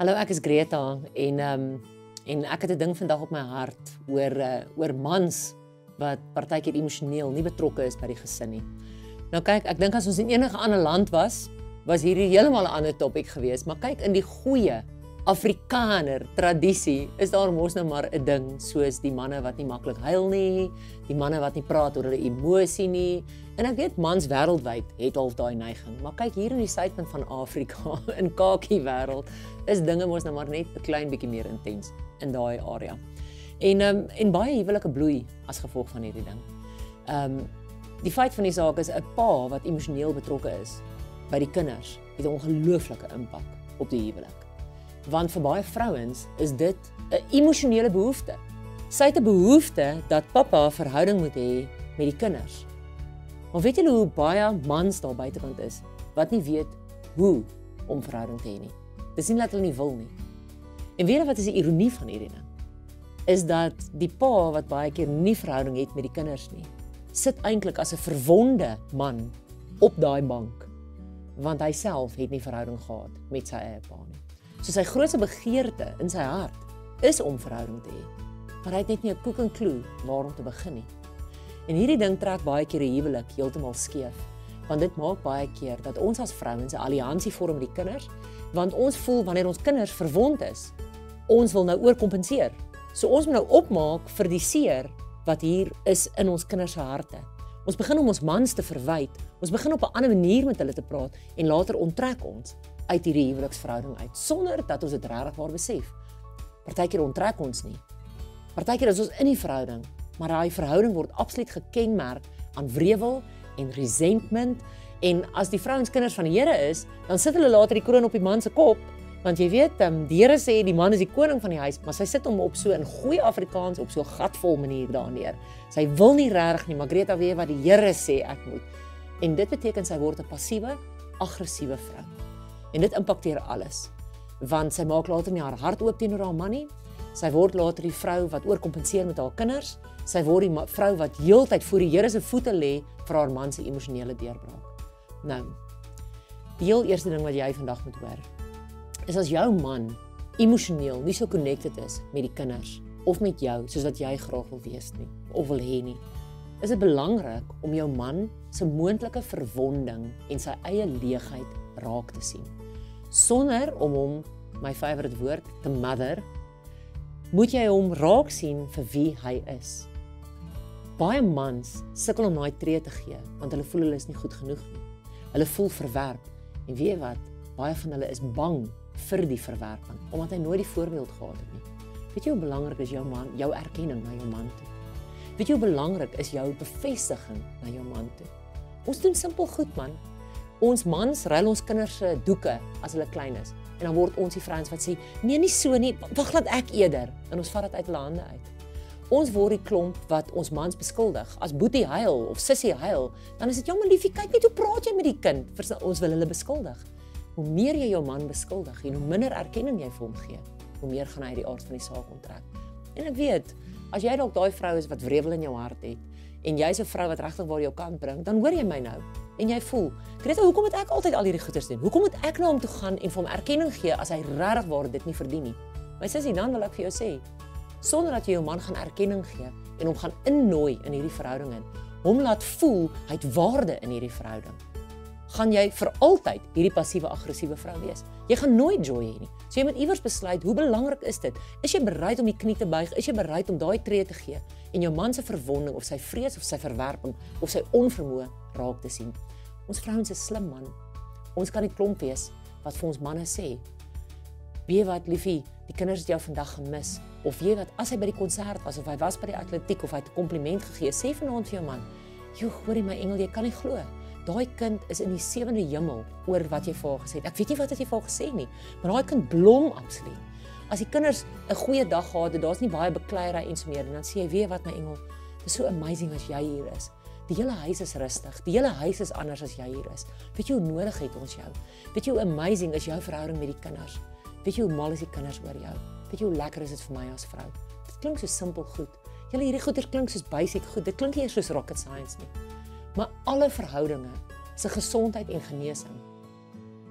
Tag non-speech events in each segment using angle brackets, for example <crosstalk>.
Hallo, ek is Greta en ehm um, en ek het 'n ding vandag op my hart oor uh, oor mans wat partykeer emosioneel nie betrokke is by die gesin nie. Nou kyk, ek dink as ons in enige ander land was, was hierdie heeltemal 'n ander topik geweest, maar kyk in die goeie Afrikaner tradisie is daar mos nou maar 'n ding soos die manne wat nie maklik huil nie, die manne wat nie praat oor hulle emosie nie. En ek weet mans wêreldwyd het al daai neiging, maar kyk hier in die suidpunt van Afrika, <laughs> in kakie wêreld, is dinge mos nou maar net 'n klein bietjie meer intens in daai area. En ehm um, en baie huwelike bloei as gevolg van hierdie ding. Ehm um, die feit van die saak is 'n pa wat emosioneel betrokke is by die kinders het 'n ongelooflike impak op die huwelik want vir baie vrouens is dit 'n emosionele behoefte. Sy het 'n behoefte dat pappa 'n verhouding moet hê met die kinders. Maar weet julle hoe baie mans daar buitekant is wat nie weet hoe om verhouding te hê nie. Dis nie dat hulle nie wil nie. En weet jy wat is die ironie van hierdie ding? Is dat die pa wat baie keer nie verhouding het met die kinders nie, sit eintlik as 'n verwonde man op daai bank want hy self het nie verhouding gehad met sy eie pa nie. So sy grootste begeerte in sy hart is om verhouding te hê. Maar hy het net nie 'n koek en klou waar om te begin nie. En hierdie ding trek baie keer 'n huwelik heeltemal skeef. Want dit maak baie keer dat ons as vrouens 'n alliansie vorm met die kinders, want ons voel wanneer ons kinders verwond is, ons wil nou oorkompenseer. So ons moet nou opmaak vir die seer wat hier is in ons kinders se harte. Ons begin om ons mans te verwyd. Ons begin op 'n ander manier met hulle te praat en later onttrek ons uit hierdie huweliksverhouding uit sonder dat ons dit regtig waar besef. Partykeer onttrek ons nie. Partykeer is ons in die verhouding, maar daai verhouding word absoluut gekenmerk aan wrevel en resentment en as die vrouens kinders van die Here is, dan sit hulle later die kroon op die man se kop want jy weet, um, die Here sê die man is die koning van die huis, maar sy sit hom op so in goeie Afrikaans op so gatvol manier daarneer. Sy wil nie regtig nie, Margreta weet wat die Here sê ek moet. En dit beteken sy word 'n passiewe, aggressiewe vrou. En dit impakteer alles. Want sy maak later nie haar hart oop teenoor haar man nie. Sy word later die vrou wat oorkompenseer met haar kinders. Sy word die vrou wat heeltyd voor die Here se voete lê vir haar man se emosionele deurbraak. Nou. Die heel eerste ding wat jy vandag moet hoor is as jou man emosioneel nie so connected is met die kinders of met jou soos wat jy graag wil wees nie of wil hê nie. Is dit belangrik om jou man se moontlike verwonding en sy eie leegheid raak te sien sonder om hom my favourite woord te mother moet jy hom raak sien vir wie hy is. Baie mans sukkel om daai tree te gee want hulle voel hulle is nie goed genoeg nie. Hulle voel verwerp en weet wat? Baie van hulle is bang vir die verwerping omdat hy nooit die voorbeeld gehad het nie. Weet jy hoe belangrik is jou man jou erkenning na jou man toe? Weet jy hoe belangrik is jou bevestiging na jou man toe? Ons doen simpel goed man Ons mans ruil ons kinders se doeke as hulle klein is. En dan word ons die vrouens wat sê, "Nee, nie so nie. Wag laat ek eerder." En ons vat dit uit hulle hande uit. Ons word die klomp wat ons mans beskuldig. As Boetie huil of Sissie huil, dan is dit, "Ja, maar liefie, kyk net hoe praat jy met die kind." Ons wil hulle beskuldig. Hoe meer jy jou man beskuldig en hoe minder erkenning jy vir hom gee, hoe meer gaan hy die aard van die saak onttrek. En ek weet, as jy dalk daai vrou is wat wrevel in jou hart het en jy's 'n vrou wat regtig waar jou kant bring, dan hoor jy my nou en jy voel, Greta, hoekom moet ek altyd al hierdie goeders doen? Hoekom moet ek na hom toe gaan en vir hom erkenning gee as hy regtig waar dit nie verdien nie? My sussie, dan wil ek vir jou sê, sonder dat jy jou man gaan erkenning gee en hom gaan innooi in hierdie verhouding in, hom laat voel hy het waarde in hierdie verhouding, gaan jy vir altyd hierdie passiewe aggressiewe vrou wees. Jy gaan nooit joy hê nie. So jy moet iewers besluit, hoe belangrik is dit? Is jy bereid om die knie te buig? Is jy bereid om daai tree te gee en jou man se verwonding of sy vrees of sy verwerping of sy onvermoë raak te sien? Ons vrouens is slim man. Ons kan nie klomp wees wat vir ons manne sê. Wie wat liefie, die kinders het jou vandag gemis of jy wat as hy by die konsert was of hy was by die atletiek of hy het 'n kompliment gegee, sê vanaand vir jou man, "Jo, hoorie my engel, jy kan nie glo. Daai kind is in die sewende hemel oor wat jy vir haar gesê het. Ek weet nie wat het jy vir haar gesê nie, maar daai kind blom absoluut. As die kinders 'n goeie dag gehad het, daar's nie baie bekleierery en so meer en dan sê jy, "Weet wat my engel, dit is so amazing as jy hier is." Die hele huis is rustig. Die hele huis is anders as jy hier is. Weet jy hoe nodig het ons jou? Weet jy hoe amazing is jou verhouding met die kinders? Weet jy hoe mal is die kinders oor jou? Weet jy hoe lekker is dit vir my as vrou? Dit klink so simpel goed. Julle hierdie goeie klink soos basic goed. Dit klink nie eers soos rocket science nie. Maar alle verhoudinge se gesondheid en genesing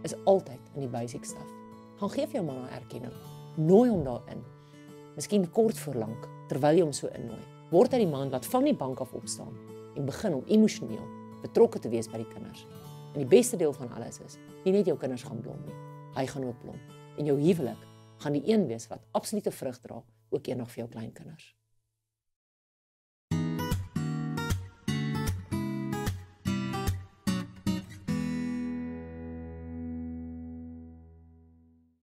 is altyd in die basic stuff. Gaan gee vir jou man 'n erkenning. Nooi hom daarin. Miskien kort voor lank terwyl jy hom so innooi. Word hy die man wat van die bank af opstaan en begin om emosioneel betrokke te wees by die kinders. En die beste deel van alles is, nie net jou kinders gaan blom nie. Hy gaan ook blom. En jou huwelik gaan die een wees wat absolute vrug dra ook eendag vir jou kleinkinders.